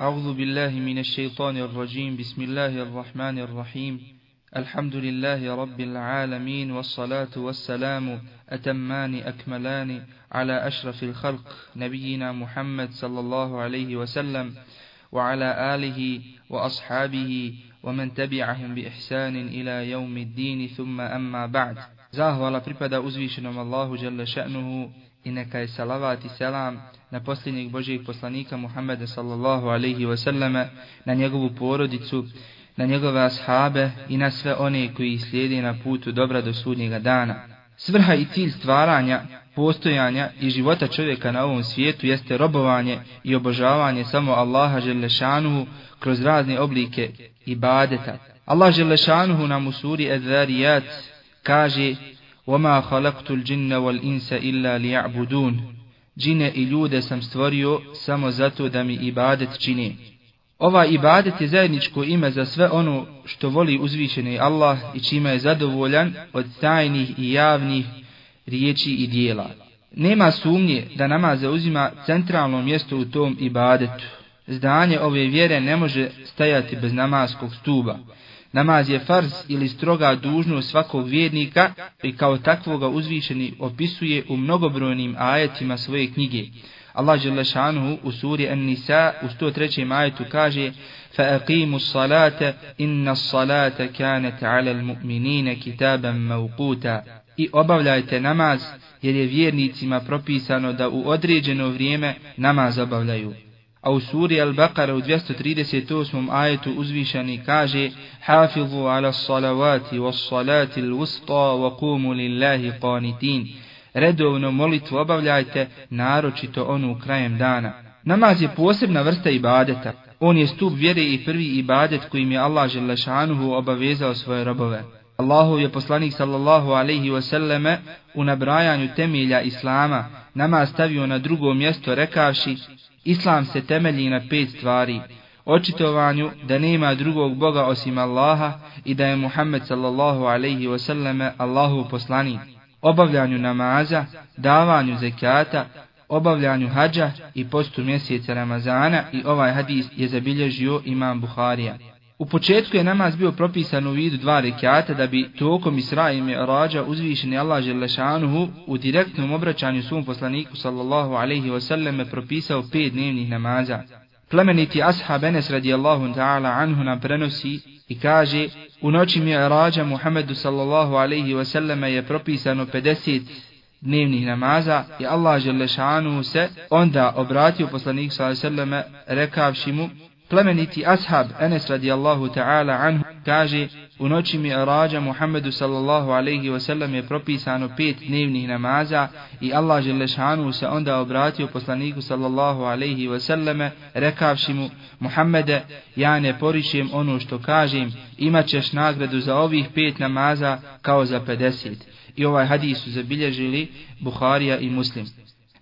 أعوذ بالله من الشيطان الرجيم. بسم الله الرحمن الرحيم. الحمد لله رب العالمين والصلاة والسلام أتمان أكملان على أشرف الخلق نبينا محمد صلى الله عليه وسلم وعلى آله وأصحابه ومن تبعهم بإحسان إلى يوم الدين. ثم أما بعد. Zahvala pripada uzvišenom Allahu Đalla še'nuhu i neka je salavat i selam na posljednjeg Božijeg poslanika Muhammeda sallallahu alaihi wasallama, na njegovu porodicu, na njegove ashabe i na sve one koji slijede na putu dobra do sudnjega dana. Svrha i cilj stvaranja, postojanja i života čovjeka na ovom svijetu jeste robovanje i obožavanje samo Allaha Želešanuhu kroz razne oblike ibadeta. Allah Želešanuhu nam u suri Edvarijat kaže وَمَا خَلَقْتُ الْجِنَّ وَالْإِنْسَ إِلَّا لِيَعْبُدُونَ Džine i ljude sam stvorio samo zato da mi ibadet čini. Ova ibadet je zajedničko ime za sve ono što voli uzvišeni Allah i čime je zadovoljan od tajnih i javnih riječi i dijela. Nema sumnje da nama zauzima centralno mjesto u tom ibadetu. Zdanje ove vjere ne može stajati bez namaskog stuba. Namaz je farz ili stroga dužnost svakog vjernika i kao takvoga uzvišeni opisuje u mnogobrojnim ajetima svoje knjige. Allah Đelešanuhu u suri An-Nisa u 103. ajetu kaže فَأَقِيمُوا الصَّلَاةَ إِنَّ الصَّلَاةَ كَانَتْ عَلَى الْمُؤْمِنِينَ كِتَابًا مَوْقُوتًا I obavljajte namaz jer je vjernicima propisano da u određeno vrijeme namaz obavljaju. A u suri Al-Baqara u 238. ajetu uzvišani kaže Hafizu ala salavati was salati l-usta wa kumu lillahi qanitin. Redovno molitvu obavljajte, naročito onu krajem dana. Namaz je posebna vrsta ibadeta. On je stup vjere i prvi ibadet kojim je Allah Želešanuhu obavezao svoje robove. Allahu je poslanik sallallahu alaihi wasallame u nabrajanju temelja Islama nama stavio na drugo mjesto rekavši Islam se temelji na pet stvari. Očitovanju da nema drugog Boga osim Allaha i da je Muhammed sallallahu alaihi wasallame Allahu poslanik, Obavljanju namaza, davanju zekata, obavljanju hađa i postu mjeseca Ramazana i ovaj hadis je zabilježio imam Buharija. U početku je namaz bio propisan u vidu dva rekiata da bi tokom Isra i Mi'rađa uzvišeni Allah Želešanuhu u direktnom obraćanju svom poslaniku sallallahu alaihi wasallam propisao pet dnevnih namaza. Plemeniti ashab Enes radijallahu ta'ala anhu nam prenosi i kaže u noći Mi'rađa Muhammedu sallallahu alaihi wasallam je propisano 50 dnevnih namaza i Allah Želešanuhu se onda obratio poslaniku sallallahu alaihi wasallam rekavši mu Plemeniti ashab Enes radijallahu ta'ala anhu kaže u noći mi rađa Muhammedu sallallahu alaihi wasallam je propisano pet dnevnih namaza i Allah želešanu se onda obratio poslaniku sallallahu alaihi wasallame rekavši mu Muhammede ja ne poričem ono što kažem imat ćeš nagradu za ovih pet namaza kao za 50 i ovaj hadis su zabilježili Buharija i Muslim.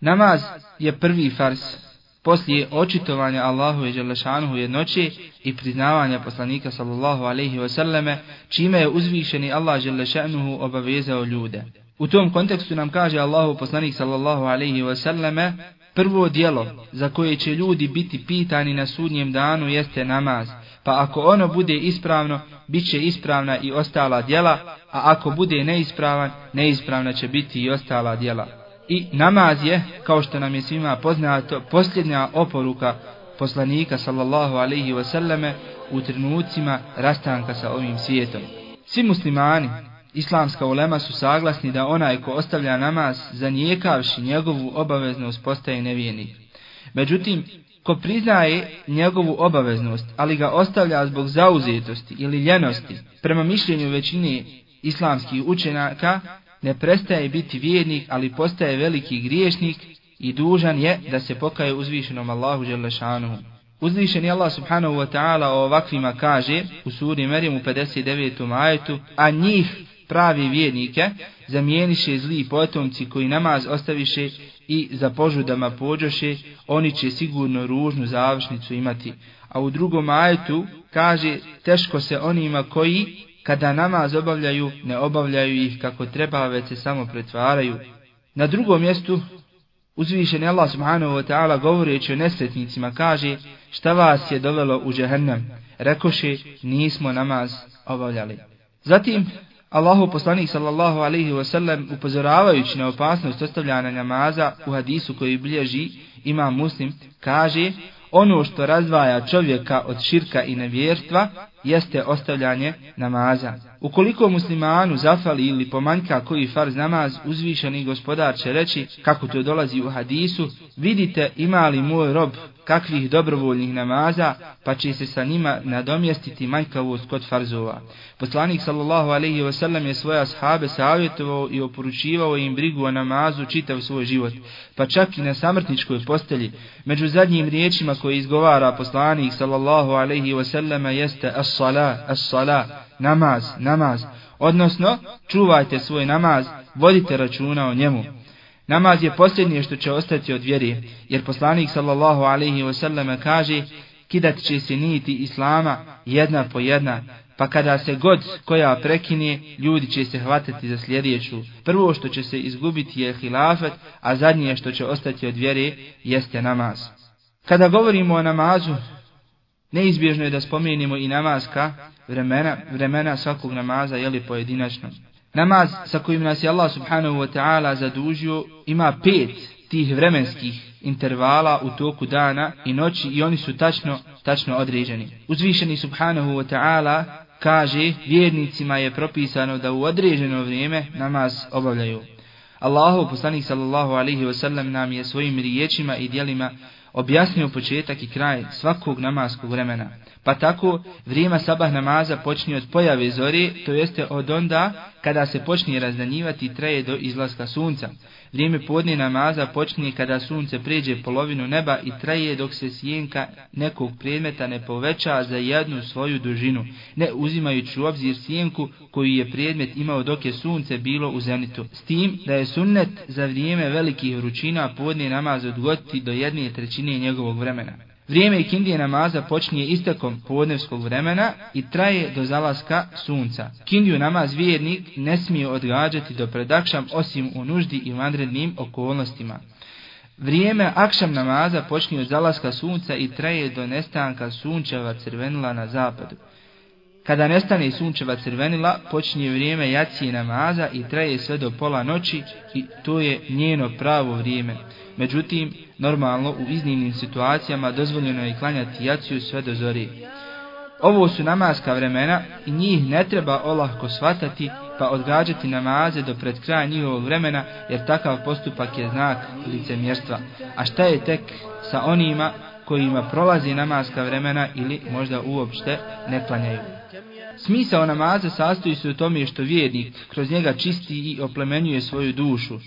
Namaz je prvi fars poslije očitovanja Allahu i Đelešanuhu jednoće i priznavanja poslanika sallallahu alaihi wasallame, čime je uzvišeni Allah Đelešanuhu obavezao ljude. U tom kontekstu nam kaže Allahu poslanik sallallahu alaihi wasallame, prvo dijelo za koje će ljudi biti pitani na sudnjem danu jeste namaz, pa ako ono bude ispravno, bit će ispravna i ostala dijela, a ako bude neispravan, neispravna će biti i ostala dijela. I namaz je, kao što nam je svima poznato, posljednja oporuka poslanika sallallahu alaihi wasallame u trenucima rastanka sa ovim svijetom. Svi muslimani, islamska ulema su saglasni da onaj ko ostavlja namaz zanijekavši njegovu obaveznost postaje nevijenik. Međutim, ko priznaje njegovu obaveznost, ali ga ostavlja zbog zauzetosti ili ljenosti, prema mišljenju većine islamskih učenaka, ne prestaje biti vjernik, ali postaje veliki griješnik i dužan je da se pokaje uzvišenom Allahu Đelešanuhu. Uzvišen je Allah subhanahu wa ta'ala o ovakvima kaže u suri Merim u 59. ajetu, a njih pravi vjernike zamijeniše zli potomci koji namaz ostaviše i za požudama pođoše, oni će sigurno ružnu završnicu imati. A u drugom ajetu kaže teško se onima koji kada namaz obavljaju, ne obavljaju ih kako treba, već se samo pretvaraju. Na drugom mjestu Uzvišen Allah subhanahu wa ta'ala govoreći o nesretnicima kaže šta vas je dovelo u džehennem. Rekoše nismo namaz obavljali. Zatim Allahu poslanik sallallahu alaihi wa sallam upozoravajući na opasnost ostavljanja namaza u hadisu koji bilježi ima muslim kaže ono što razdvaja čovjeka od širka i nevjerstva jeste ostavljanje namaza. Ukoliko muslimanu zafali ili pomanjka koji farz namaz, uzvišeni gospodar će reći, kako to dolazi u hadisu, vidite ima li moj rob kakvih dobrovoljnih namaza, pa će se sa njima nadomjestiti manjkavost kod farzova. Poslanik sallallahu alaihi wasallam je svoje ashabe savjetovao i oporučivao im brigu o namazu čitav svoj život, pa čak i na samrtničkoj postelji. Među zadnjim riječima koje izgovara poslanik sallallahu alaihi wasallam jeste as-sala, as-sala, namaz, namaz. Odnosno, čuvajte svoj namaz, vodite računa o njemu. Namaz je posljednje što će ostati od vjeri, jer poslanik sallallahu alaihi wasallam kaže, kidat će se niti islama jedna po jedna, pa kada se god koja prekine, ljudi će se hvatati za sljedeću. Prvo što će se izgubiti je hilafet, a zadnje što će ostati od vjere jeste namaz. Kada govorimo o namazu, neizbježno je da spomenimo i namazka vremena, vremena svakog namaza, jeli pojedinačno. Namaz sa kojim nas je Allah subhanahu wa ta'ala zadužio ima pet tih vremenskih intervala u toku dana i noći i oni su tačno, tačno određeni. Uzvišeni subhanahu wa ta'ala kaže vjernicima je propisano da u određeno vrijeme namaz obavljaju. Allahu poslanik sallallahu alaihi wa sallam nam je svojim riječima i dijelima objasnio početak i kraj svakog namaskog vremena. Pa tako vrijeme sabah namaza počinje od pojave zori, to jeste od onda kada se počne razdanjivati i traje do izlaska sunca. Vrijeme podne namaza počinje kada sunce pređe polovinu neba i traje dok se sjenka nekog predmeta ne poveća za jednu svoju dužinu, ne uzimajući u obzir sjenku koju je predmet imao dok je sunce bilo u zenitu. S tim da je sunnet za vrijeme velikih vrućina podne namaz odgoditi do jedne trećine njegovog vremena. Vrijeme ikindije namaza počinje istekom podnevskog vremena i traje do zalaska sunca. Kindiju namaz vjernik ne smije odgađati do predakšam osim u nuždi i vanrednim okolnostima. Vrijeme akšam namaza počinje od zalaska sunca i traje do nestanka sunčeva crvenila na zapadu. Kada nestane sunčeva crvenila, počinje vrijeme jacije namaza i traje sve do pola noći i to je njeno pravo vrijeme. Međutim, normalno u iznimnim situacijama dozvoljeno je klanjati jaciju sve do zori. Ovo su namaska vremena i njih ne treba olahko shvatati pa odgađati namaze do pred kraja njihovog vremena jer takav postupak je znak licemjerstva. A šta je tek sa onima kojima prolazi namaska vremena ili možda uopšte ne klanjaju? Smisao namaza sastoji se u tome što vjernik kroz njega čisti i oplemenjuje svoju dušu,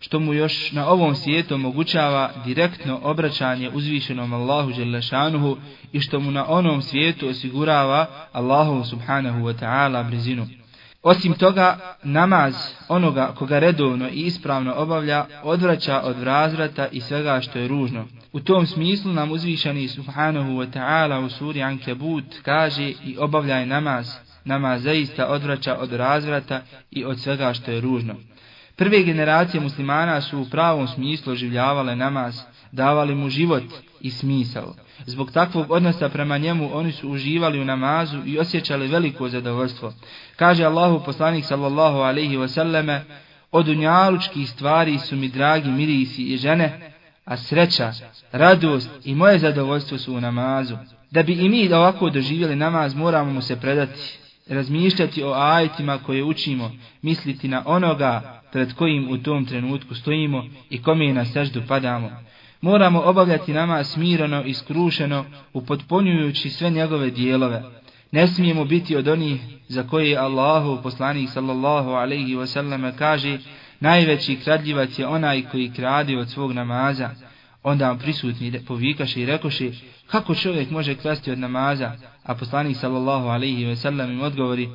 što mu još na ovom svijetu omogućava direktno obraćanje uzvišenom Allahu Đelešanuhu i što mu na onom svijetu osigurava Allahu subhanahu wa ta'ala blizinu. Osim toga, namaz onoga koga redovno i ispravno obavlja odvraća od razvrata i svega što je ružno. U tom smislu nam uzvišani subhanahu wa ta'ala u suri Ankebut kaže i obavljaj namaz. Namaz zaista odvraća od razvrata i od svega što je ružno. Prve generacije muslimana su u pravom smislu oživljavale namaz, davali mu život i smisao. Zbog takvog odnosa prema njemu oni su uživali u namazu i osjećali veliko zadovoljstvo. Kaže Allahu poslanik sallallahu alaihi wasallame, od unjalučkih stvari su mi dragi mirisi i žene, a sreća, radost i moje zadovoljstvo su u namazu. Da bi i mi ovako doživjeli namaz, moramo mu se predati, razmišljati o ajitima koje učimo, misliti na onoga pred kojim u tom trenutku stojimo i kome na seždu padamo. Moramo obavljati nama smirano i skrušeno, upotpunjujući sve njegove dijelove. Ne smijemo biti od onih za koje Allahu poslanik sallallahu alaihi wasallam kaže najveći kradljivac je onaj koji kradi od svog namaza. Onda prisutni povikaše i rekoše kako čovjek može klesti od namaza, a poslanik sallallahu alaihi wasallam im odgovori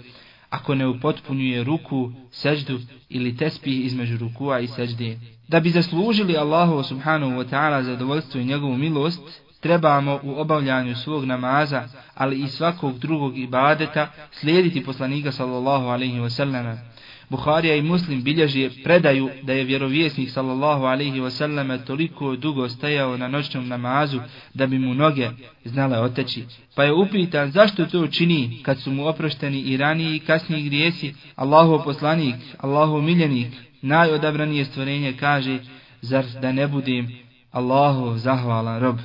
ako ne upotpunjuje ruku, seždu ili tespih između rukua i sežde. Da bi zaslužili Allahu subhanahu wa ta'ala zadovoljstvo i njegovu milost, trebamo u obavljanju svog namaza, ali i svakog drugog ibadeta, slijediti poslanika sallallahu alaihi wa sallam. Buharija i Muslim bilježi predaju da je vjerovjesnik sallallahu alaihi wasallam toliko dugo stajao na noćnom namazu da bi mu noge znale oteći. Pa je upitan zašto to čini kad su mu oprošteni i raniji i kasniji grijesi. Allahu poslanik, Allahu miljenik, najodabranije stvorenje kaže zar da ne budem Allahu zahvalan rob.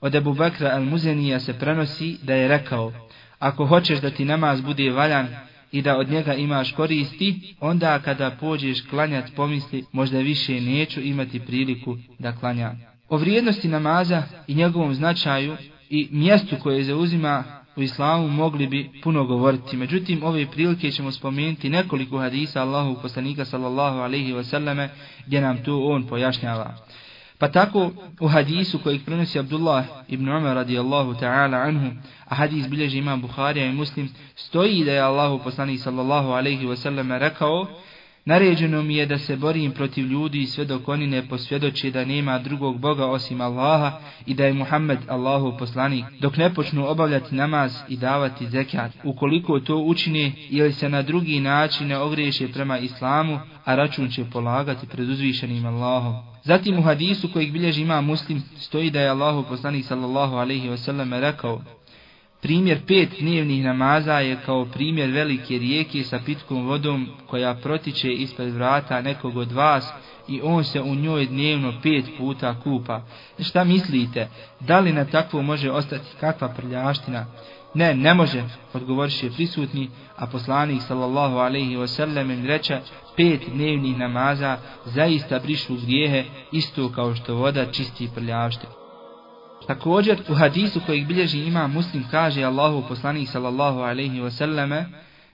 Od Ebu Bekra al-Muzenija se prenosi da je rekao Ako hoćeš da ti namaz bude valjan, i da od njega imaš koristi, onda kada pođeš klanjat pomisli, možda više neću imati priliku da klanja. O vrijednosti namaza i njegovom značaju i mjestu koje zauzima u islamu mogli bi puno govoriti. Međutim, ove prilike ćemo spomenuti nekoliko hadisa Allahu poslanika sallallahu alaihi wasallame gdje nam to on pojašnjava. Pa tako u hadisu kojeg prenosi Abdullah ibn Umar radijallahu ta'ala anhu, a hadis bilježi imam Bukharija i Muslim, stoji da je Allahu poslanik sallallahu alaihi wasallam rekao, Naređeno mi je da se borim protiv ljudi sve dok oni ne posvjedoče da nema drugog Boga osim Allaha i da je Muhammed Allahu poslanik, dok ne počnu obavljati namaz i davati zekat. Ukoliko to učine ili se na drugi način ne ogriješe prema Islamu, a račun će polagati pred uzvišenim Allahom. Zatim u hadisu kojeg bilježi ima muslim stoji da je Allahu poslanik sallallahu alaihi wasallam rekao Primjer pet dnevnih namaza je kao primjer velike rijeke sa pitkom vodom koja protiče ispred vrata nekog od vas i on se u njoj dnevno pet puta kupa. Šta mislite, da li na takvo može ostati kakva prljaština? Ne, ne može, odgovoriše prisutni, a poslanik sallallahu alaihi wasallam im reče, pet dnevnih namaza zaista brišu grijehe isto kao što voda čisti prljavštinu. Također u hadisu kojeg bilježi ima muslim kaže Allahu poslanik sallallahu alaihi wasallame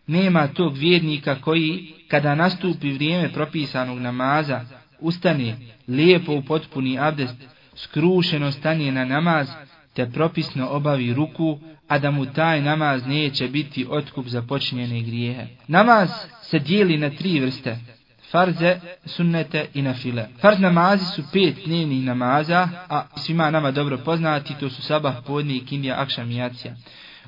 nema tog vjernika koji kada nastupi vrijeme propisanog namaza ustane lijepo u potpuni abdest skrušeno stanje na namaz te propisno obavi ruku a da mu taj namaz neće biti otkup za počinjene grijehe. Namaz se dijeli na tri vrste, farze, sunnete i nafile. Farz namazi su pet dnevnih namaza, a svima nama dobro poznati, to su sabah, podni, kindija, akšam i jacija.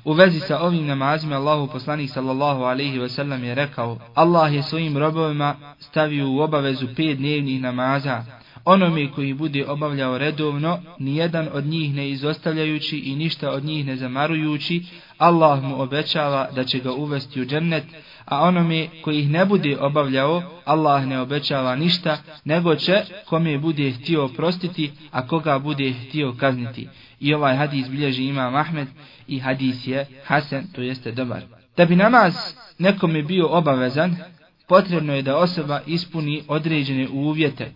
U vezi sa ovim namazima Allahu poslanik sallallahu alaihi ve sellem je rekao Allah je svojim robovima stavio u obavezu pet dnevnih namaza onome koji bude obavljao redovno, nijedan od njih ne izostavljajući i ništa od njih ne zamarujući, Allah mu obećava da će ga uvesti u džennet, a onome koji ih ne bude obavljao, Allah ne obećava ništa, nego će kome bude htio oprostiti, a koga bude htio kazniti. I ovaj hadis bilježi ima Ahmed i hadis je Hasan, to jeste dobar. Da bi namaz nekome bio obavezan, potrebno je da osoba ispuni određene uvjete,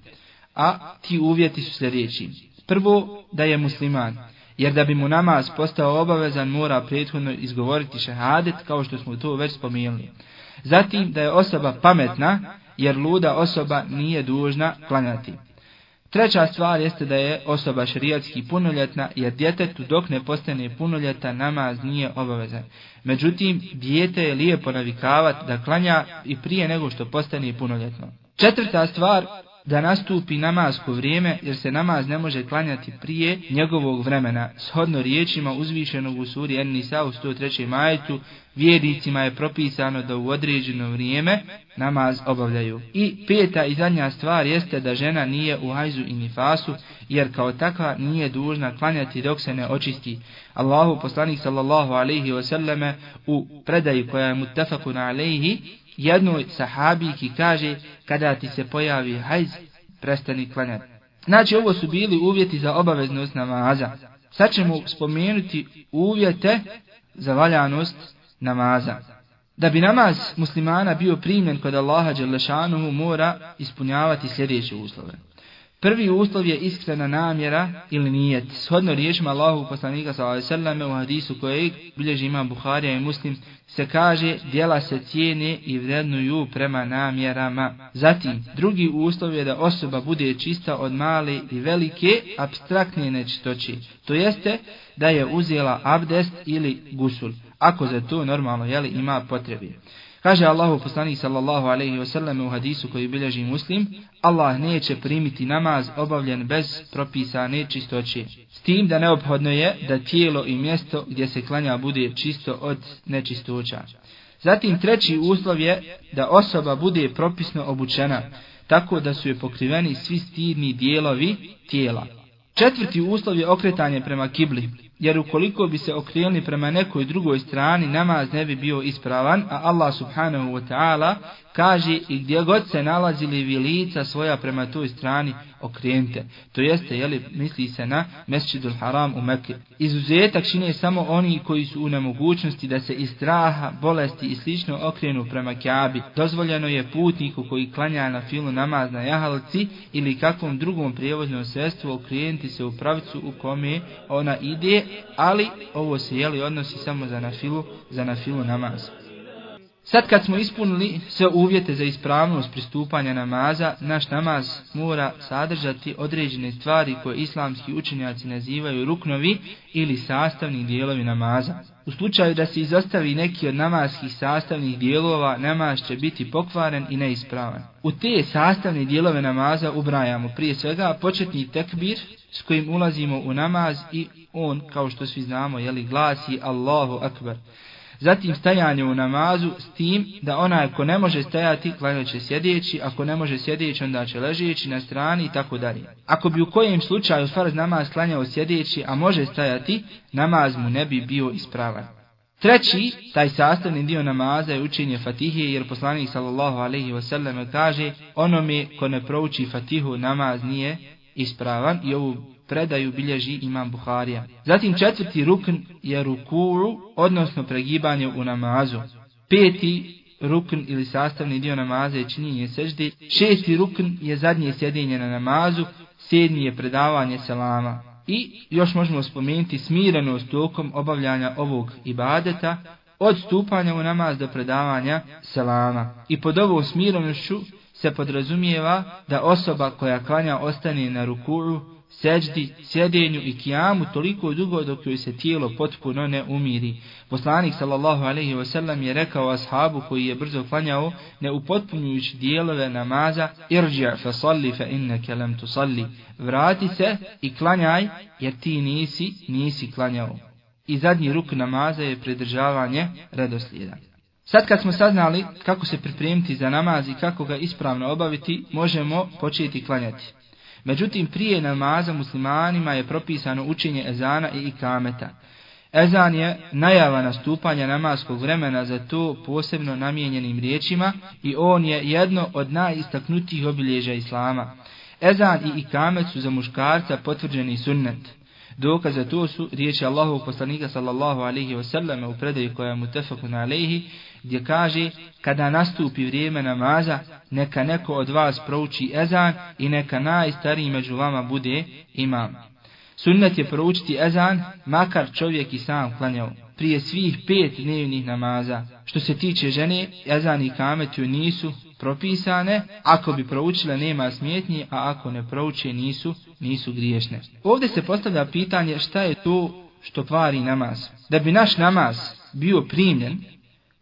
a ti uvjeti su sljedeći. Prvo, da je musliman, jer da bi mu namaz postao obavezan, mora prethodno izgovoriti šehadet, kao što smo to već spomenuli. Zatim, da je osoba pametna, jer luda osoba nije dužna klanjati. Treća stvar jeste da je osoba šerijatski punoljetna, jer djetetu dok ne postane punoljeta namaz nije obavezan. Međutim, dijete je lijepo navikavati da klanja i prije nego što postane punoljetno. Četvrta stvar da nastupi namasko vrijeme, jer se namaz ne može klanjati prije njegovog vremena. Shodno riječima uzvišenog u suri En-Nisa u 103. majetu, vjernicima je propisano da u određeno vrijeme namaz obavljaju. I peta i zadnja stvar jeste da žena nije u hajzu i nifasu, jer kao takva nije dužna klanjati dok se ne očisti. Allahu poslanik sallallahu alaihi wasallame u predaji koja je mutafakun alaihi, jednoj sahabiki kaže kada ti se pojavi hajz, prestani klanjati. Znači ovo su bili uvjeti za obaveznost namaza. Sad ćemo spomenuti uvjete za valjanost namaza. Da bi namaz muslimana bio primjen kod Allaha Đelešanuhu mora ispunjavati sljedeće uslove. Prvi uslov je iskrena namjera ili nijet. Shodno riječima Allahu poslanika s.a.v. u hadisu kojeg bilježi ima Buharija i Muslim se kaže djela se cijene i vrednuju prema namjerama. Zatim, drugi uslov je da osoba bude čista od male i velike abstraktne nečistoći. To jeste da je uzela abdest ili gusul. Ako za to normalno jeli, ima potrebe. Kaže Allahu poslanik sallallahu alejhi ve sellem u hadisu koji bilježi Muslim, Allah neće primiti namaz obavljen bez propisane čistoće. S tim da neophodno je da tijelo i mjesto gdje se klanja bude čisto od nečistoća. Zatim treći uslov je da osoba bude propisno obučena, tako da su je pokriveni svi stidni dijelovi tijela. Četvrti uslov je okretanje prema kibli, jer ukoliko bi se okrenuli prema nekoj drugoj strani, namaz ne bi bio ispravan, a Allah subhanahu wa ta'ala kaže i gdje god se nalazili vi lica svoja prema toj strani okrenite. To jeste, jeli, misli se na Mesčidul Haram u Mekke. Izuzetak čine samo oni koji su u nemogućnosti da se iz straha, bolesti i slično okrenu prema Kaabi. Dozvoljeno je putniku koji klanja na filu namaz na jahalci ili kakvom drugom prijevoznom sredstvu okrenuti se u pravicu u kome ona ide, ali ovo se jeli odnosi samo za na filu, za na filu namaz. Sad kad smo ispunili sve uvjete za ispravnost pristupanja namaza, naš namaz mora sadržati određene stvari koje islamski učenjaci nazivaju ruknovi ili sastavni dijelovi namaza. U slučaju da se izostavi neki od namazskih sastavnih dijelova, namaz će biti pokvaren i neispravan. U te sastavne dijelove namaza ubrajamo prije svega početni tekbir s kojim ulazimo u namaz i on, kao što svi znamo, jeli glasi Allahu Akbar. Zatim stajanje u namazu s tim da onaj ko ne može stajati klanjat će sjedeći, ako ne može sjedeći onda će ležeći na strani i tako dalje. Ako bi u kojem slučaju farz namaz klanjao sjedeći, a može stajati, namaz mu ne bi bio ispravan. Treći, taj sastavni dio namaza je učenje Fatihe, jer poslanik sallallahu alaihi wasallam kaže onome ko ne prouči Fatihu namaz nije ispravan i ovu predaju bilježi imam Buharija. Zatim četvrti rukn je ruku'u, odnosno pregibanje u namazu. Peti rukn ili sastavni dio namaza je činjenje sežde. Šesti rukn je zadnje sjedinje na namazu. Sedmi je predavanje selama. I još možemo spomenuti smirenost tokom obavljanja ovog ibadeta, od stupanja u namaz do predavanja selama. I pod ovom smirenošću se podrazumijeva da osoba koja klanja ostane na rukuru seđdi, sjedenju i kijamu toliko dugo dok joj se tijelo potpuno ne umiri. Poslanik sallallahu alaihi wasallam je rekao ashabu koji je brzo klanjao, ne upotpunjujući dijelove namaza, irđi' fa salli fa inneke lam tu salli. Vrati se i klanjaj jer ti nisi, nisi klanjao. I zadnji ruk namaza je pridržavanje redoslijeda. Sad kad smo saznali kako se pripremiti za namaz i kako ga ispravno obaviti, možemo početi klanjati. Međutim, prije namaza muslimanima je propisano učenje ezana i ikameta. Ezan je najava nastupanja namaskog vremena za to posebno namijenjenim riječima i on je jedno od najistaknutijih obilježa islama. Ezan i ikamet su za muškarca potvrđeni sunnet. Dokaz za to su riječi Allahovog poslanika sallallahu alaihi wasallam u predaju koja je mutefakun alaihi gdje kaže kada nastupi vrijeme namaza neka neko od vas prouči ezan i neka najstariji među vama bude imam. Sunnet je proučiti ezan makar čovjek i sam klanjao prije svih pet dnevnih namaza. Što se tiče žene, ezan i kametju nisu propisane, ako bi proučile nema smjetnji, a ako ne prouče nisu, nisu griješne. Ovdje se postavlja pitanje šta je to što kvari namaz. Da bi naš namaz bio primljen,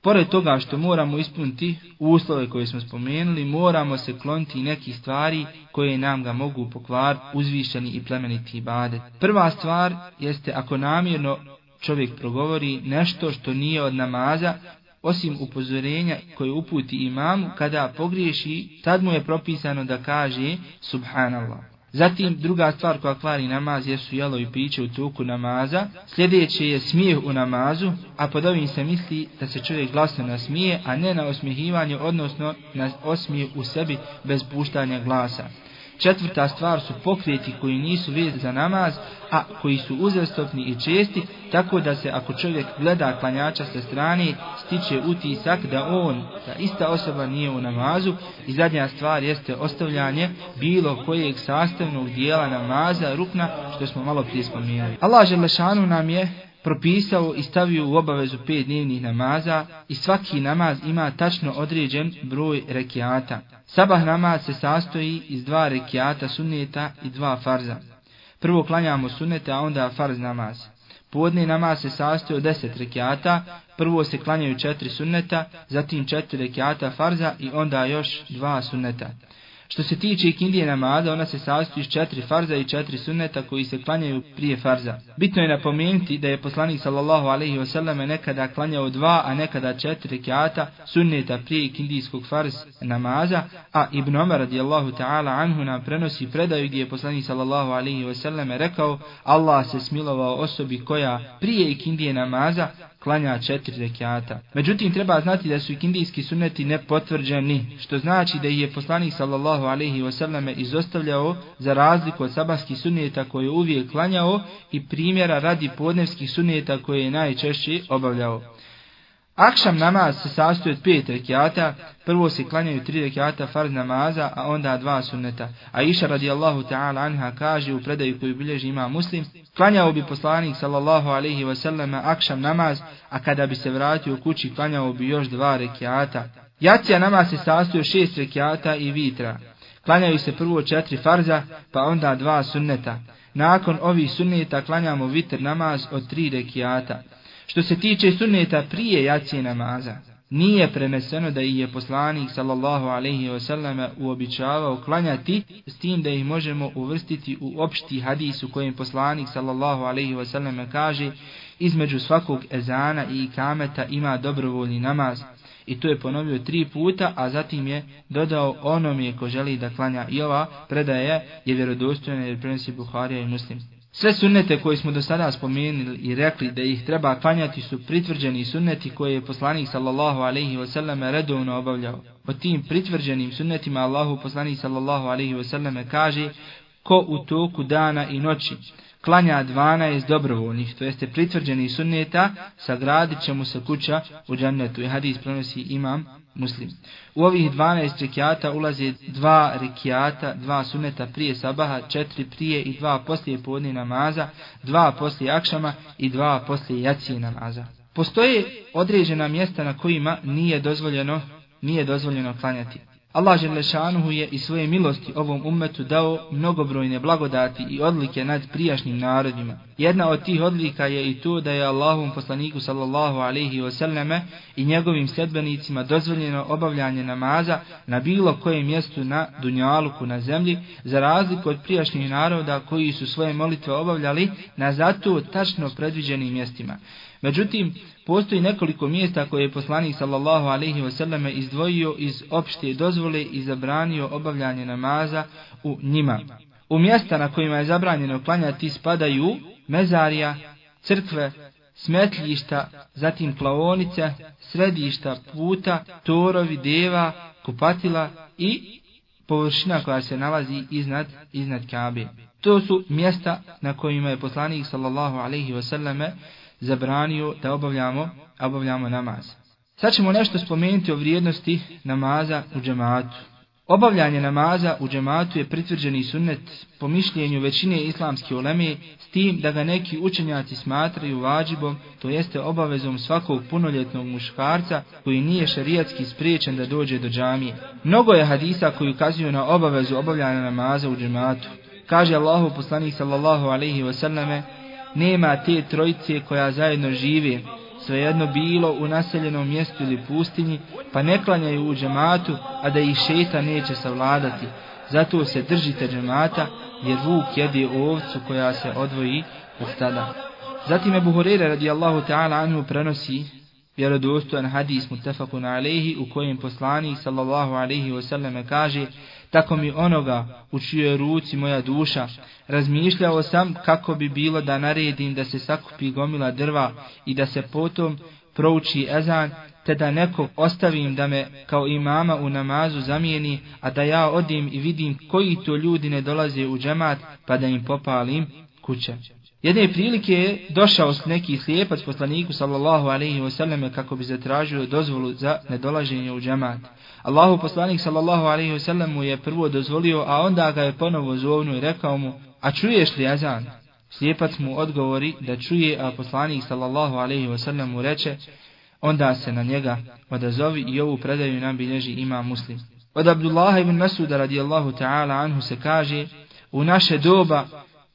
pored toga što moramo ispuniti uslove koje smo spomenuli, moramo se kloniti nekih stvari koje nam ga mogu pokvar uzvišeni i plemeniti ibadet. Prva stvar jeste ako namjerno čovjek progovori nešto što nije od namaza, osim upozorenja koje uputi imamu, kada pogriješi, tad mu je propisano da kaže Subhanallah. Zatim druga stvar koja kvari namaz jesu jelo i piće u toku namaza. Sljedeće je smijeh u namazu, a pod ovim se misli da se čovjek glasno nasmije, a ne na osmijehivanje, odnosno na osmije u sebi bez puštanja glasa. Četvrta stvar su pokreti koji nisu vez za namaz, a koji su uzastopni i česti, tako da se ako čovjek gleda klanjača sa strane, stiče utisak da on, ta ista osoba nije u namazu. I zadnja stvar jeste ostavljanje bilo kojeg sastavnog dijela namaza, rukna, što smo malo prije spomenuli. Allah Želešanu nam je propisao i stavio u obavezu pet dnevnih namaza i svaki namaz ima tačno određen broj rekiata. Sabah namaz se sastoji iz dva rekiata sunneta i dva farza. Prvo klanjamo sunnete, a onda farz namaz. Podni namaz se sastoji od deset rekiata, prvo se klanjaju četiri sunneta, zatim četiri rekiata farza i onda još dva sunneta. Što se tiče ikindije namaza, ona se sastoji iz četiri farza i četiri sunneta koji se klanjaju prije farza. Bitno je napomenuti da je poslanik sallallahu alaihi wasallam nekada klanjao dva, a nekada četiri rekiata sunneta prije ikindijskog farz namaza, a Ibn Omar radijallahu ta'ala anhu nam prenosi predaju gdje je poslanik sallallahu alaihi wasallam rekao Allah se smilovao osobi koja prije ikindije namaza klanja četiri rekiata. Međutim, treba znati da su ikindijski sunneti nepotvrđeni, što znači da je poslanik sallallahu alaihi wasallame izostavljao za razliku od sabahskih sunneta koje je uvijek klanjao i primjera radi podnevskih sunneta koje je najčešće obavljao. Akšam namaz se sastoji od pet rekiata, prvo se klanjaju tri rekiata farz namaza, a onda dva sunneta. A iša radijallahu ta'ala anha kaže u predaju koju bilježi ima muslim, klanjao bi poslanik sallallahu alaihi wasallam akšam namaz, a kada bi se vratio u kući klanjao bi još dva rekiata. Jacija namaz se sastoji od šest rekiata i vitra. Klanjaju se prvo četiri farza, pa onda dva sunneta. Nakon ovih sunneta klanjamo vitr namaz od tri rekiata. Što se tiče sunneta prije jacije namaza, nije preneseno da ih je poslanik sallallahu alaihi wasallam uobičavao klanjati s tim da ih možemo uvrstiti u opšti hadis u kojem poslanik sallallahu alaihi wasallam kaže između svakog ezana i ikameta ima dobrovoljni namaz i to je ponovio tri puta, a zatim je dodao onom je ko želi da klanja i ova predaje je vjerodostojna jer prenosi Buharija i Muslim. Sve sunnete koje smo do sada spomenuli i rekli da ih treba klanjati su pritvrđeni sunneti koje je poslanik sallallahu alaihi wasallam redovno obavljao. O tim pritvrđenim sunnetima Allahu poslanik sallallahu alaihi wasallam kaže ko u toku dana i noći klanja 12 dobrovoljnih, to jeste pritvrđeni sunneta, sagradit će mu se kuća u džennetu. I hadis prenosi imam muslim. U ovih 12 rekiata ulaze dva rekiata, dva suneta prije sabaha, četiri prije i dva poslije podne namaza, dva poslije akšama i dva poslije jacije namaza. Postoje određena mjesta na kojima nije dozvoljeno, nije dozvoljeno klanjati. Allah Želešanuhu je i svoje milosti ovom ummetu dao mnogobrojne blagodati i odlike nad prijašnjim narodima. Jedna od tih odlika je i to da je Allahom poslaniku sallallahu alaihi wasallame i njegovim sljedbenicima dozvoljeno obavljanje namaza na bilo kojem mjestu na Dunjaluku na zemlji, za razliku od prijašnjih naroda koji su svoje molitve obavljali na zato tačno predviđenim mjestima. Međutim, postoji nekoliko mjesta koje je poslanik sallallahu alaihi wasallam izdvojio iz opšte dozvole i zabranio obavljanje namaza u njima. U mjesta na kojima je zabranjeno klanjati spadaju mezarija, crkve, smetljišta, zatim plaonice, središta puta, torovi, deva, kupatila i površina koja se nalazi iznad, iznad Kabe. To su mjesta na kojima je poslanik sallallahu alaihi wasallam zabranio da obavljamo, obavljamo namaz. Sad ćemo nešto spomenuti o vrijednosti namaza u džematu. Obavljanje namaza u džematu je pritvrđeni sunnet po mišljenju većine islamske uleme s tim da ga neki učenjaci smatraju vađibom, to jeste obavezom svakog punoljetnog muškarca koji nije šarijatski spriječen da dođe do džamije. Mnogo je hadisa koji ukazuju na obavezu obavljanja namaza u džematu. Kaže Allahu poslanik sallallahu alaihi wasallame, nema te trojice koja zajedno žive, svejedno bilo u naseljenom mjestu ili pustinji, pa ne klanjaju u džematu, a da ih šeta neće savladati. Zato se držite džemata, jer vuk jede ovcu koja se odvoji od stada. Zatim je Buhurere radijallahu ta'ala anhu prenosi vjerodostojan hadis mutafakun alaihi u kojem poslanik sallallahu alaihi wasallam kaže tako mi onoga u čijoj ruci moja duša, razmišljao sam kako bi bilo da naredim da se sakupi gomila drva i da se potom prouči ezan, te da nekog ostavim da me kao imama u namazu zamijeni, a da ja odim i vidim koji to ljudi ne dolaze u džemat, pa da im popalim kuće. Jedne prilike je došao s neki slijepac poslaniku sallallahu alaihi wasallam kako bi zatražio dozvolu za nedolaženje u džemat. Allahu poslanik sallallahu alaihi wasallam mu je prvo dozvolio, a onda ga je ponovo zovnu i rekao mu, a čuješ li azan? Slijepac mu odgovori da čuje, a poslanik sallallahu alaihi wasallam mu reče, onda se na njega odazovi i ovu predaju nam bilježi ima muslim. Od Abdullaha ibn Masuda radijallahu ta'ala anhu se kaže, u naše doba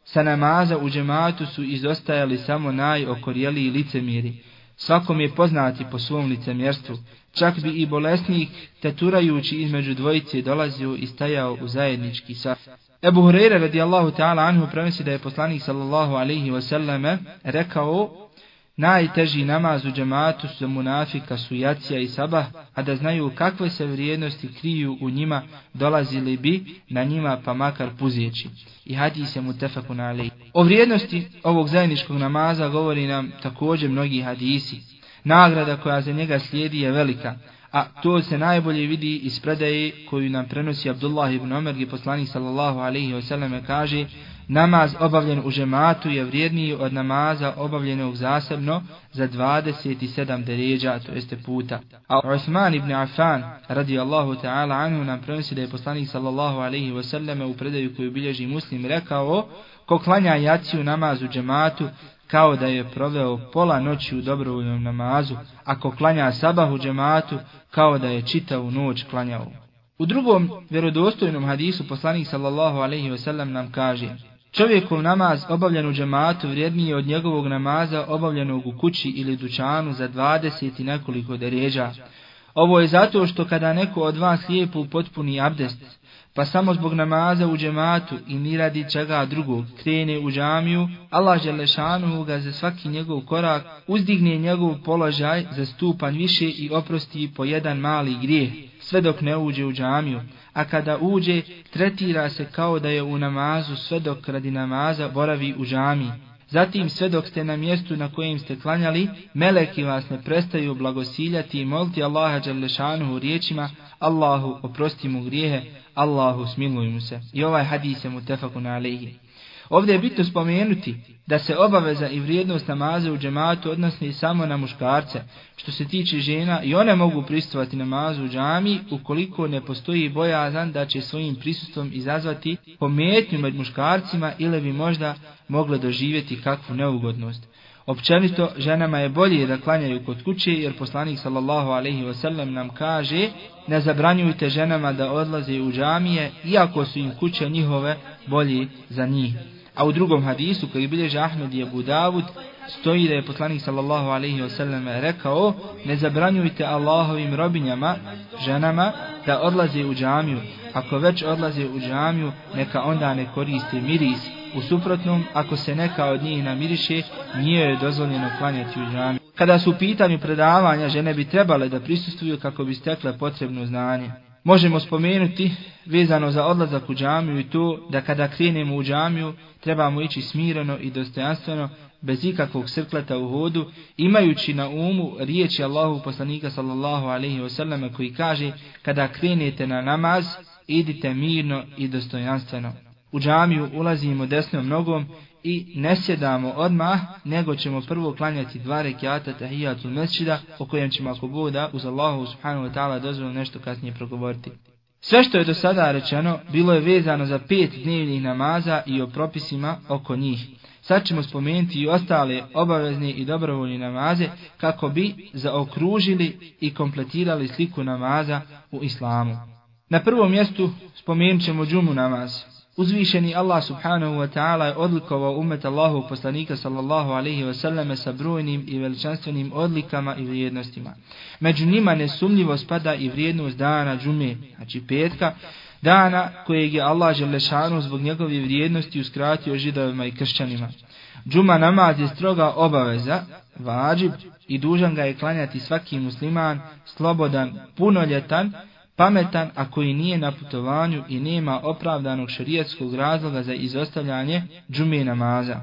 sa namaza u džematu su izostajali samo najokorjeliji licemiri, Svakom je poznati po svom licemjerstvu. Čak bi i bolesnik, teturajući između dvojice, dolazio i stajao u zajednički saf. Ebu Hureyre radijallahu ta'ala anhu prenosi da je poslanik sallallahu alaihi wasallame rekao Najteži namaz u džematu su munafika su jacija i sabah, a da znaju kakve se vrijednosti kriju u njima, dolazili bi na njima pa makar puzijeći. I hadis se mu tefaku alej. O vrijednosti ovog zajedničkog namaza govori nam također mnogi hadisi. Nagrada koja za njega slijedi je velika, a to se najbolje vidi iz predaje koju nam prenosi Abdullah ibn Omer, gdje poslanik sallallahu alaihi wasallam kaže Namaz obavljen u žematu je vrijedniji od namaza obavljenog zasebno za 27 deređa, to jeste puta. A Osman ibn Affan, radi Allahu ta'ala anhu, nam prenosi da je poslanik sallallahu alaihi wasallam u predaju koju bilježi muslim rekao, ko klanja jaciju namaz u džematu, kao da je proveo pola noći u dobrovoljnom namazu, ako klanja sabah u džematu, kao da je čitavu noć klanjao. U drugom vjerodostojnom hadisu poslanik sallallahu alaihi wasallam nam kaže, Čovjekov namaz obavljen u džematu vrijedniji od njegovog namaza obavljenog u kući ili dućanu za 20 i nekoliko deređa. Ovo je zato što kada neko od vas lijepo potpuni abdest, pa samo zbog namaza u džematu i ni radi čega drugog krene u džamiju, Allah Želešanu ga za svaki njegov korak uzdigne njegov položaj za stupanj više i oprosti po jedan mali grijeh, sve dok ne uđe u džamiju a kada uđe, tretira se kao da je u namazu sve dok radi namaza boravi u džamiji. Zatim sve dok ste na mjestu na kojem ste klanjali, meleki vas ne prestaju blagosiljati i moliti Allaha Đalešanuhu riječima Allahu oprosti mu grijehe, Allahu smiluj mu se. I ovaj hadis je mutefakun alaihi. Ovdje je bitno spomenuti da se obaveza i vrijednost namaza u džematu odnosni samo na muškarce. Što se tiče žena, i one mogu pristovati namazu u džami ukoliko ne postoji bojazan da će svojim prisustvom izazvati pometnju med muškarcima ili bi možda mogle doživjeti kakvu neugodnost. Općenito, ženama je bolje da klanjaju kod kuće, jer poslanik sallallahu alaihi wasallam nam kaže ne zabranjujte ženama da odlaze u džamije, iako su im kuće njihove bolje za njih. A u drugom hadisu koji bilježe Ahmed i Abu Davud stoji da je poslanik sallallahu alaihi wasallam rekao ne zabranjujte Allahovim robinjama, ženama, da odlaze u džamiju. Ako već odlaze u džamiju, neka onda ne koriste miris. U suprotnom, ako se neka od njih namiriše, nije je dozvoljeno klanjati u džami. Kada su u pitanju predavanja, žene bi trebale da prisustuju kako bi stekle potrebno znanje. Možemo spomenuti vezano za odlazak u džamiju i to da kada krenemo u džamiju trebamo ići smireno i dostojanstveno bez ikakvog srkleta u hodu imajući na umu riječi Allahu poslanika sallallahu alaihi wasallam koji kaže kada krenete na namaz idite mirno i dostojanstveno. U džamiju ulazimo desnom nogom i ne sjedamo odmah, nego ćemo prvo klanjati dva rekiata tahijatul mesčida, o kojem ćemo ako Boga uz Allahu subhanahu wa ta'ala dozvolu nešto kasnije progovoriti. Sve što je do sada rečeno bilo je vezano za pet dnevnih namaza i o propisima oko njih. Sad ćemo spomenuti i ostale obavezne i dobrovoljne namaze kako bi zaokružili i kompletirali sliku namaza u islamu. Na prvom mjestu spomenut ćemo džumu namaz. Uzvišeni Allah subhanahu wa ta'ala je odlikovao umet Allahu poslanika sallallahu alaihi wa sallam sa brojnim i veličanstvenim odlikama i vrijednostima. Među njima nesumljivo spada i vrijednost dana džume, znači petka, dana kojeg je Allah želešanu zbog njegove vrijednosti uskratio židovima i kršćanima. Džuma namaz je stroga obaveza, vađib i dužan ga je klanjati svaki musliman, slobodan, punoljetan, pametan, a koji nije na putovanju i nema opravdanog šerijatskog razloga za izostavljanje džume namaza.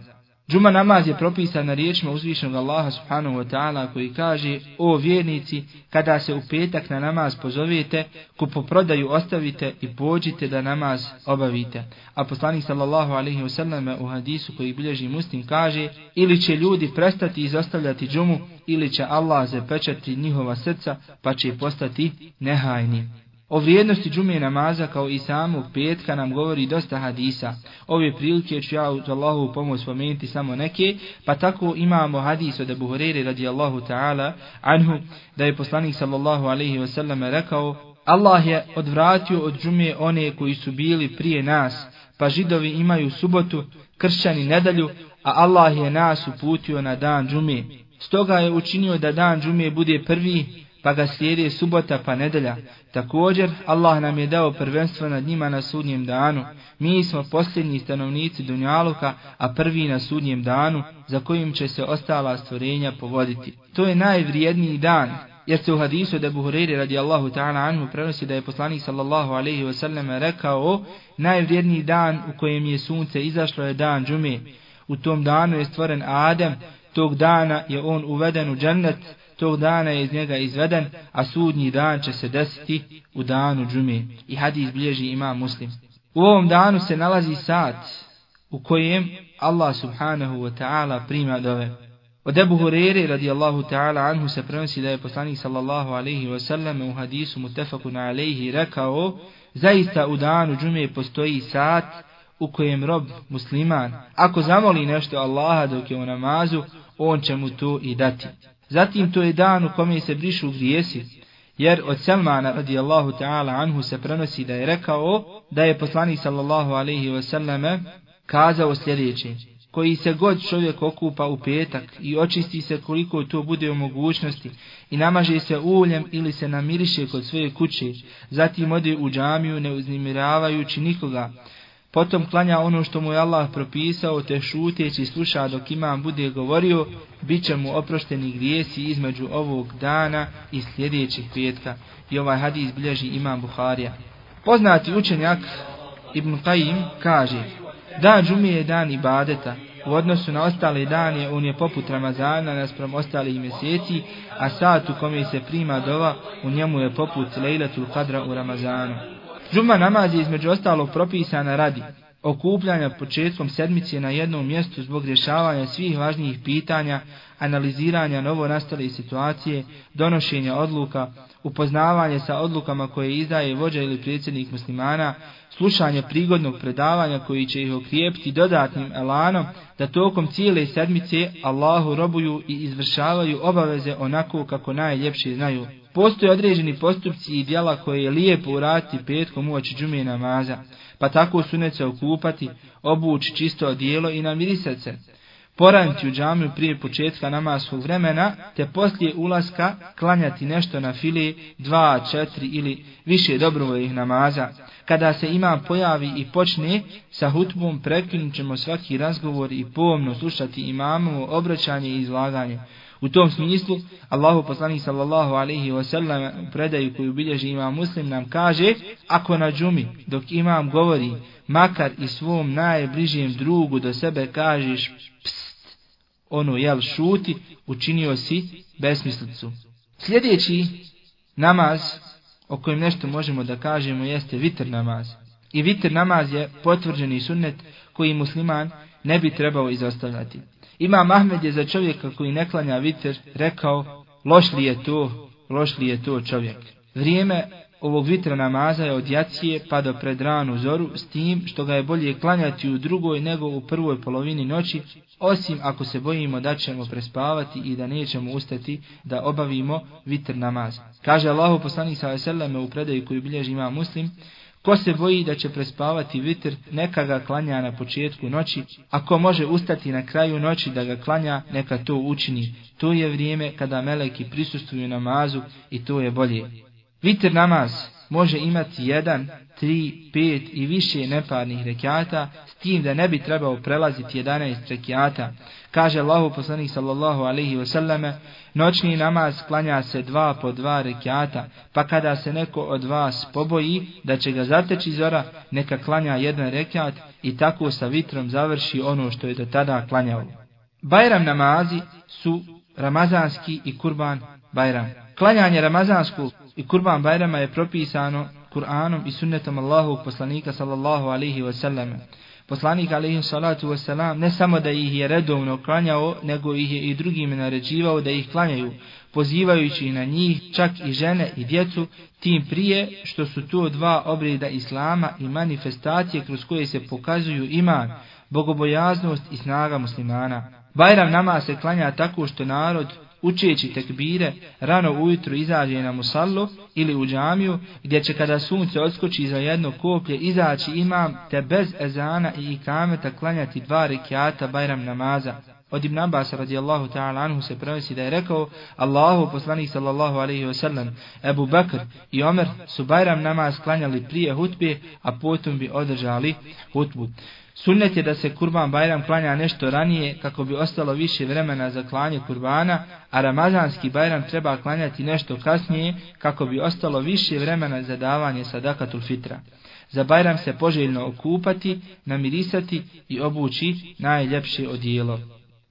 Džuma namaz je propisan na riječima uzvišnog Allaha subhanahu wa ta'ala koji kaže O vjernici, kada se u petak na namaz pozovete, kupoprodaju ostavite i pođite da namaz obavite. A poslanik sallallahu alaihi wasallam u hadisu koji bilježi muslim kaže Ili će ljudi prestati izostavljati džumu, ili će Allah zapečati njihova srca, pa će postati nehajni. O vrijednosti džume namaza kao i samog petka nam govori dosta hadisa. Ove prilike ću ja uz Allahu pomoć spomenuti samo neke, pa tako imamo hadis od Abu Hurere radijallahu ta'ala anhu, da je poslanik sallallahu alaihi wasallam rekao, Allah je odvratio od džume one koji su bili prije nas, pa židovi imaju subotu, kršćani nedalju, a Allah je nas uputio na dan džume. Stoga je učinio da dan džume bude prvi, pa ga slijede subota pa nedelja. Također, Allah nam je dao prvenstvo nad njima na sudnjem danu. Mi smo posljednji stanovnici Dunjaluka, a prvi na sudnjem danu, za kojim će se ostala stvorenja povoditi. To je najvrijedniji dan, jer se u hadisu da Buhuriri radijallahu ta'ala anhu prenosi da je poslanik sallallahu alaihi wasallam rekao najvrijedniji dan u kojem je sunce izašlo je dan džume. U tom danu je stvoren Adem, tog dana je on uveden u džennet, tog dana je iz njega izveden, a sudnji dan će se desiti u danu džume. I hadis bilježi ima muslim. U ovom danu se nalazi sat u kojem Allah subhanahu wa ta'ala prima dove. Od Ebu Hurere radijallahu ta'ala anhu se prenosi da je poslanik sallallahu alaihi wa sallam u hadisu mutefakun alaihi rekao zaista u danu džume postoji sat u kojem rob musliman ako zamoli nešto Allaha dok je u namazu on će mu to i dati. Zatim to je dan u kome se brišu grijesi, jer od Selmana radijallahu ta'ala anhu se prenosi da je rekao da je poslanik sallallahu alaihi wasallame kazao sljedeće. Koji se god čovjek okupa u petak i očisti se koliko to bude u mogućnosti i namaže se uljem ili se namiriše kod svoje kuće, zatim ode u džamiju ne uznimiravajući nikoga, Potom klanja ono što mu je Allah propisao, te šuteći sluša dok imam bude govorio, bit će mu oprošteni grijesi između ovog dana i sljedećih petka. I ovaj hadis bilježi imam Buharija. Poznati učenjak Ibn Qayyim kaže, dan džumije je dan ibadeta. U odnosu na ostale dane, on je poput Ramazana naspram ostalih mjeseci, a sat u kome se prima dova, u njemu je poput Lejlatul Qadra u Ramazanu. Džuma namaz je između ostalog propisana radi okupljanja početkom sedmice na jednom mjestu zbog rješavanja svih važnijih pitanja, analiziranja novo nastale situacije, donošenja odluka, upoznavanje sa odlukama koje izdaje vođa ili predsjednik muslimana, slušanje prigodnog predavanja koji će ih okrijepiti dodatnim elanom da tokom cijele sedmice Allahu robuju i izvršavaju obaveze onako kako najljepše znaju. Postoje određeni postupci i djela koje je lijepo uraditi petkom uoči džume namaza, pa tako sunet se okupati, obući čisto odijelo i namirisati se. Poraniti u džamiju prije početka namaskog vremena, te poslije ulaska klanjati nešto na fili, dva, četiri ili više dobrovojih namaza. Kada se ima pojavi i počne, sa hutbom prekinut ćemo svaki razgovor i pomno slušati imamovo obraćanje i izlaganje. U tom smislu, Allahu poslanik sallallahu alaihi wa sallam predaju koju bilježi imam muslim nam kaže, ako na džumi dok imam govori, makar i svom najbližijem drugu do sebe kažeš pst, ono jel šuti, učinio si besmislicu. Sljedeći namaz o kojem nešto možemo da kažemo jeste vitr namaz. I vitr namaz je potvrđeni sunnet koji musliman ne bi trebao izostavljati. Imam Ahmed je za čovjeka koji ne klanja vitr rekao, loš li je to, loš li je to čovjek. Vrijeme ovog vitra namaza je od jacije pa do pred ranu zoru s tim što ga je bolje klanjati u drugoj nego u prvoj polovini noći, osim ako se bojimo da ćemo prespavati i da nećemo ustati da obavimo vitr namaz. Kaže Allahu poslanik sellem u predaju koju bilježi ima muslim, Ko se boji da će prespavati vitr, neka ga klanja na početku noći, ako može ustati na kraju noći da ga klanja, neka to učini. To je vrijeme kada meleki prisustuju namazu i to je bolje. Vitr namaz može imati jedan, tri, pet i više neparnih rekiata, s tim da ne bi trebao prelaziti 11 rekiata. Kaže Allahu poslanik sallallahu alaihi wasallame, noćni namaz klanja se dva po dva rekiata, pa kada se neko od vas poboji da će ga zateći zora, neka klanja jedan rekiat i tako sa vitrom završi ono što je do tada klanjao. Bajram namazi su ramazanski i kurban bajram. Klanjanje ramazanskog i kurban bajrama je propisano Kur'anom i sunnetom Allahu poslanika sallallahu alaihi wasallam. Poslanik alaihi salatu wasallam ne samo da ih je redovno klanjao, nego ih je i drugim naređivao da ih klanjaju, pozivajući na njih čak i žene i djecu, tim prije što su to dva obreda Islama i manifestacije kroz koje se pokazuju iman, bogobojaznost i snaga muslimana. Bajram nama se klanja tako što narod učeći tekbire, rano ujutru izađe na musallu ili u džamiju, gdje će kada sunce odskoči za jedno koplje izaći imam te bez ezana i ikameta klanjati dva rekiata bajram namaza. Od Ibn Abbas radijallahu ta'ala anhu se prenosi da je rekao Allahu poslanik sallallahu alaihi wa sallam Ebu Bakr i Omer su Bajram namaz klanjali prije hutbe, a potom bi održali hutbu. Sunnet je da se kurban Bajram klanja nešto ranije kako bi ostalo više vremena za klanje kurbana, a Ramazanski Bajram treba klanjati nešto kasnije kako bi ostalo više vremena za davanje sadakatul fitra. Za Bajram se poželjno okupati, namirisati i obući najljepše odijelo.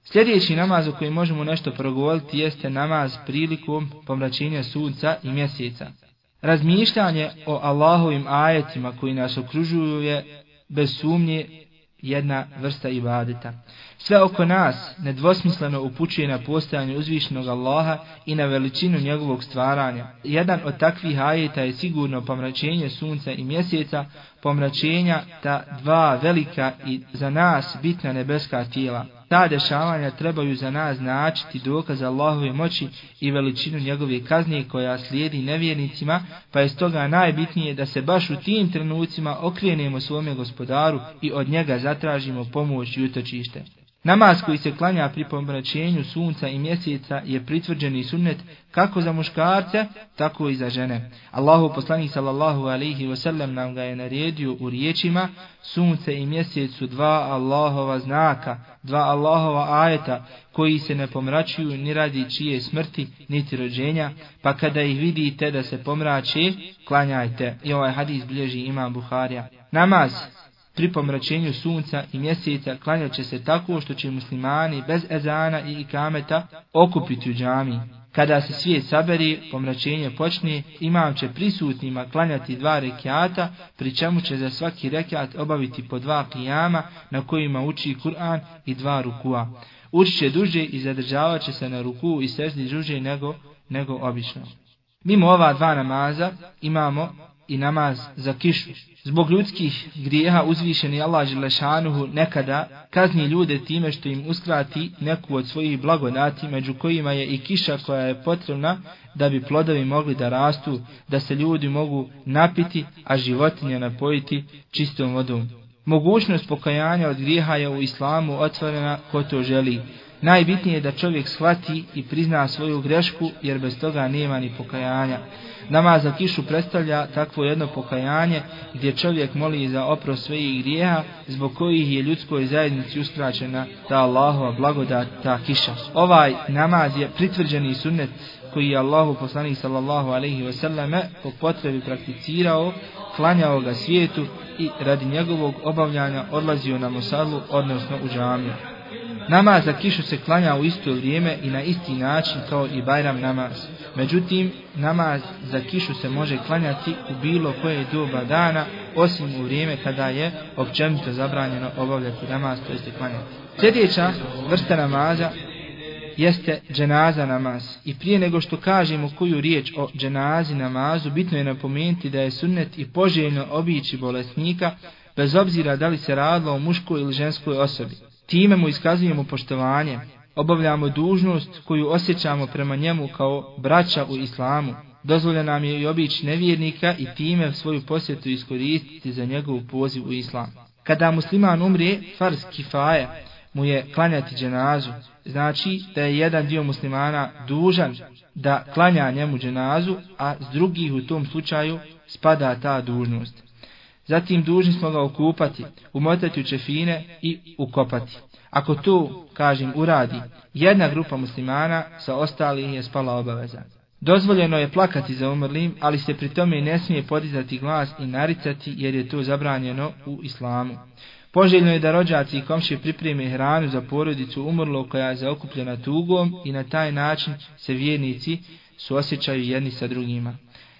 Sljedeći namaz o kojem možemo nešto progovoriti jeste namaz prilikom pomračenja sunca i mjeseca. Razmišljanje o Allahovim ajetima koji nas okružuju je bez sumnje jedna vrsta ibadeta. Sve oko nas nedvosmisleno upućuje na postojanje uzvišenog Allaha i na veličinu njegovog stvaranja. Jedan od takvih ajeta je sigurno pomračenje sunca i mjeseca, pomračenja ta dva velika i za nas bitna nebeska tijela. Ta dešavanja trebaju za nas značiti dokaz Allahove moći i veličinu njegove kazne koja slijedi nevjernicima, pa je stoga najbitnije da se baš u tim trenucima okrenemo svome gospodaru i od njega zatražimo pomoć i utočište. Namaz koji se klanja pri pomračenju sunca i mjeseca je pritvrđeni sunnet kako za muškarce, tako i za žene. Allahu poslanik sallallahu alaihi wasallam nam ga je naredio u riječima sunce i mjesec su dva Allahova znaka, dva Allahova ajeta koji se ne pomračuju ni radi čije smrti niti rođenja, pa kada ih vidite da se pomrače, klanjajte. I ovaj hadis bilježi imam Buharija. Namaz pri pomračenju sunca i mjeseca klanjat će se tako što će muslimani bez ezana i ikameta okupiti u džami. Kada se svijet saberi, pomračenje počne, imam će prisutnima klanjati dva rekiata, pri čemu će za svaki rekiat obaviti po dva kijama na kojima uči Kur'an i dva rukua. Uči će duže i zadržavat će se na ruku i sezdi duže nego, nego obično. Mimo ova dva namaza imamo i namaz za kišu. Zbog ljudskih grijeha uzvišeni Allah Želešanuhu nekada kazni ljude time što im uskrati neku od svojih blagodati među kojima je i kiša koja je potrebna da bi plodovi mogli da rastu, da se ljudi mogu napiti, a životinje napojiti čistom vodom. Mogućnost pokajanja od grijeha je u islamu otvorena ko to želi. Najbitnije je da čovjek shvati i prizna svoju grešku jer bez toga nema ni pokajanja. Namaz za kišu predstavlja takvo jedno pokajanje gdje čovjek moli za oprost svojih grijeha zbog kojih je ljudskoj zajednici uskraćena ta Allahova blagodat, ta kiša. Ovaj namaz je pritvrđeni sunnet koji je Allahu poslanik sallallahu alaihi ve selleme po potrebi prakticirao, klanjao ga svijetu i radi njegovog obavljanja odlazio na Mosalu, odnosno u džamiju. Namaz za kišu se klanja u isto vrijeme i na isti način kao i Bajram namaz. Međutim, namaz za kišu se može klanjati u bilo koje doba dana, osim u vrijeme kada je općenito zabranjeno obavljati namaz, to jeste klanjati. Sljedeća vrsta namaza jeste dženaza namaz. I prije nego što kažemo koju riječ o dženazi namazu, bitno je napomenuti da je sunnet i poželjno obići bolesnika, bez obzira da li se radilo o muškoj ili ženskoj osobi. Time mu iskazujemo poštovanje, obavljamo dužnost koju osjećamo prema njemu kao braća u islamu. Dozvolja nam je i obić nevjernika i time svoju posjetu iskoristiti za njegov poziv u islam. Kada musliman umre, farz kifaja mu je klanjati dženazu. Znači da je jedan dio muslimana dužan da klanja njemu dženazu, a s drugih u tom slučaju spada ta dužnost. Zatim dužni smo ga okupati, umotati u čefine i ukopati. Ako to, kažem, uradi jedna grupa muslimana, sa ostalih je spala obaveza. Dozvoljeno je plakati za umrlim, ali se pri tome ne smije podizati glas i naricati jer je to zabranjeno u islamu. Poželjno je da rođaci i komši pripreme hranu za porodicu umrlo koja je zaokupljena tugom i na taj način se vjernici suosjećaju jedni sa drugima.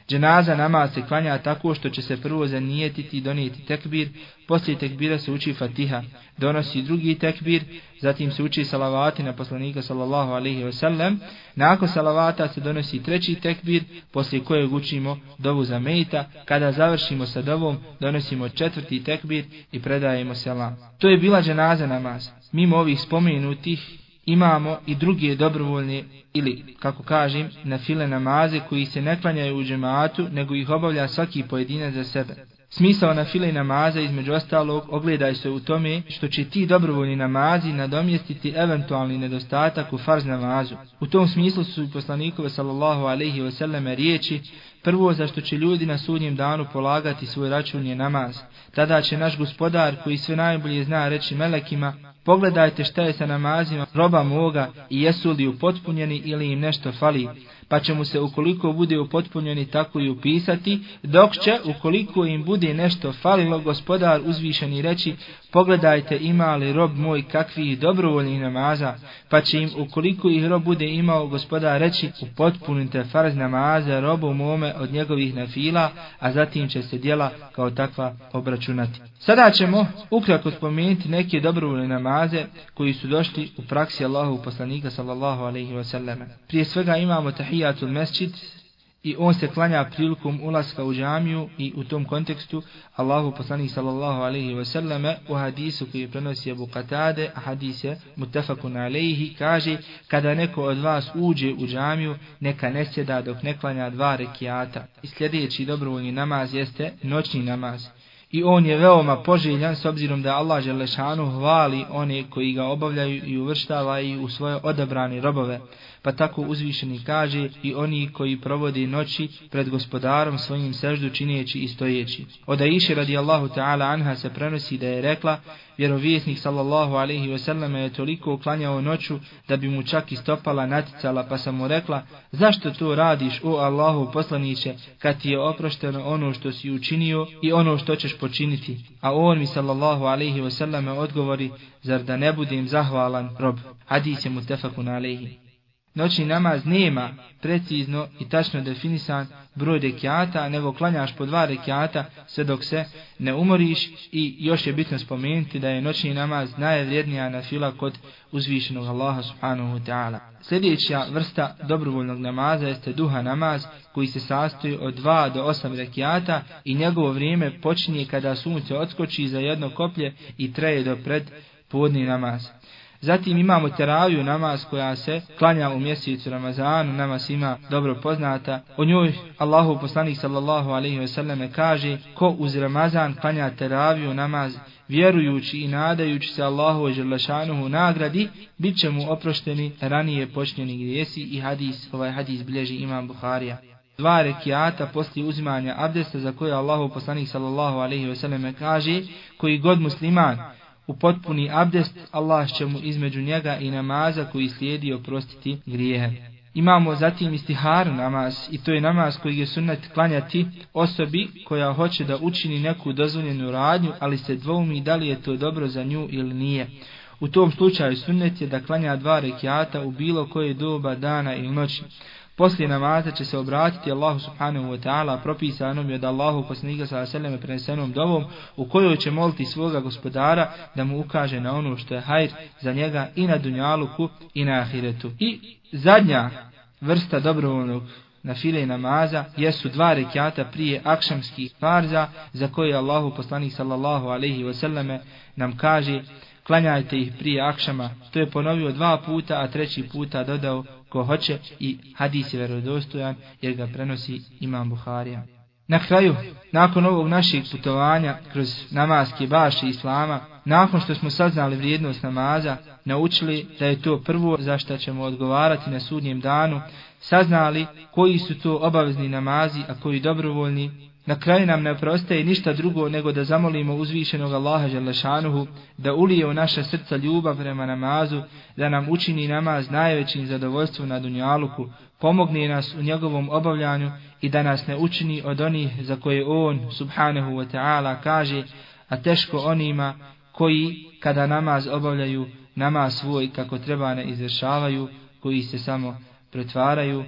Dženaza namaz se klanja tako što će se prvo zanijetiti i donijeti tekbir, poslije tekbira se uči fatiha, donosi drugi tekbir, zatim se uči salavati na poslanika sallallahu alaihi wa sallam, nakon salavata se donosi treći tekbir, poslije kojeg učimo dovu za mejta, kada završimo sa dovom, donosimo četvrti tekbir i predajemo selam. To je bila dženaza namaz. Mimo ovih spomenutih imamo i druge dobrovoljne ili, kako kažem, na file namaze koji se ne klanjaju u džematu, nego ih obavlja svaki pojedinac za sebe. Smisao na file namaza između ostalog ogledaj se u tome što će ti dobrovoljni namazi nadomjestiti eventualni nedostatak u farz namazu. U tom smislu su i poslanikove sallallahu alaihi wasallame riječi Prvo zašto će ljudi na sudnjem danu polagati svoj račun je namaz. Tada će naš gospodar koji sve najbolje zna reći melekima Pogledajte šta je sa namazima roba moga i jesu li upotpunjeni ili im nešto fali pa će mu se ukoliko bude upotpunjeni tako i upisati, dok će ukoliko im bude nešto falilo gospodar uzvišeni reći, pogledajte ima li rob moj kakvih dobrovoljnih namaza, pa će im ukoliko ih rob bude imao gospoda reći, upotpunite farz namaza robu mome od njegovih nafila, a zatim će se dijela kao takva obračunati. Sada ćemo ukratko spomenuti neke dobrovoljne namaze koji su došli u praksi Allahu poslanika sallallahu alaihi wa sallam. Prije svega imamo tahijatul mesčit, i on se klanja prilikom ulaska u džamiju i u tom kontekstu Allahu poslanik sallallahu alaihi wa sallam u hadisu koji prenosi Abu Qatade, a hadis je mutafakun alaihi, kaže kada neko od vas uđe u džamiju neka ne sjeda dok ne klanja dva rekiata. I sljedeći dobrovoljni namaz jeste noćni namaz i on je veoma poželjan s obzirom da Allah Želešanu hvali one koji ga obavljaju i uvrštava i u svoje odabrane robove. Pa tako uzvišeni kaže i oni koji provode noći pred gospodarom svojim seždu čineći i stojeći. Od Aisha radijallahu ta'ala anha se prenosi da je rekla vjerovjesnik sallallahu alaihi wasallam je toliko uklanjao noću da bi mu čak i stopala naticala pa sam mu rekla zašto to radiš o Allahu poslaniće kad ti je oprošteno ono što si učinio i ono što ćeš počiniti. A on mi sallallahu alaihi wasallam odgovori zar da ne budem zahvalan rob. Hadis je mutefakun alaihi. Noćni namaz nema precizno i tačno definisan broj rekiata, nego klanjaš po dva rekiata sve dok se ne umoriš i još je bitno spomenuti da je noćni namaz najvrijednija na fila kod uzvišenog Allaha subhanahu wa ta'ala. Sljedeća vrsta dobrovoljnog namaza jeste duha namaz koji se sastoji od 2 do 8 rekiata i njegovo vrijeme počinje kada sunce odskoči za jedno koplje i traje do pred podni namaz. Zatim imamo teraviju namaz koja se klanja u mjesecu Ramazanu, nama svima dobro poznata. O njoj Allahu poslanik sallallahu alaihi wasallam kaže ko uz Ramazan klanja teraviju namaz vjerujući i nadajući se Allahu i Želešanuhu nagradi, bit će mu oprošteni ranije počnjeni grijesi i hadis, ovaj hadis bilježi imam Buharija. Dva rekiata poslije uzimanja abdesta za koje Allahu poslanik sallallahu alaihi selleme kaže koji god musliman u potpuni abdest, Allah će mu između njega i namaza koji slijedi oprostiti grijehe. Imamo zatim istiharu namaz i to je namaz koji je sunnet klanjati osobi koja hoće da učini neku dozvoljenu radnju, ali se dvoumi da li je to dobro za nju ili nije. U tom slučaju sunnet je da klanja dva rekiata u bilo koje doba dana ili noći. Poslije namaza će se obratiti Allahu subhanahu wa ta'ala propisanom je od Allahu poslanika sa seleme prenesenom dovom u kojoj će moliti svoga gospodara da mu ukaže na ono što je hajr za njega i na dunjaluku i na ahiretu. I zadnja vrsta dobrovoljnog na file namaza jesu dva rekiata prije akšamskih farza za koje Allahu poslanik sallallahu alaihi wa nam kaže klanjajte ih prije akšama. To je ponovio dva puta, a treći puta dodao ko hoće i hadis je verodostojan jer ga prenosi imam Buharija. Na kraju, nakon ovog našeg putovanja kroz namaske baše islama, nakon što smo saznali vrijednost namaza, naučili da je to prvo za što ćemo odgovarati na sudnjem danu, saznali koji su to obavezni namazi, a koji dobrovoljni, Na kraju nam ne prostaje ništa drugo nego da zamolimo uzvišenog Allaha Želešanuhu da ulije u naša srca ljubav prema namazu, da nam učini namaz najvećim zadovoljstvom na Dunjaluku, pomogne nas u njegovom obavljanju i da nas ne učini od onih za koje On, subhanahu wa ta'ala, kaže, a teško onima koji, kada namaz obavljaju, namaz svoj kako treba ne izvršavaju, koji se samo pretvaraju.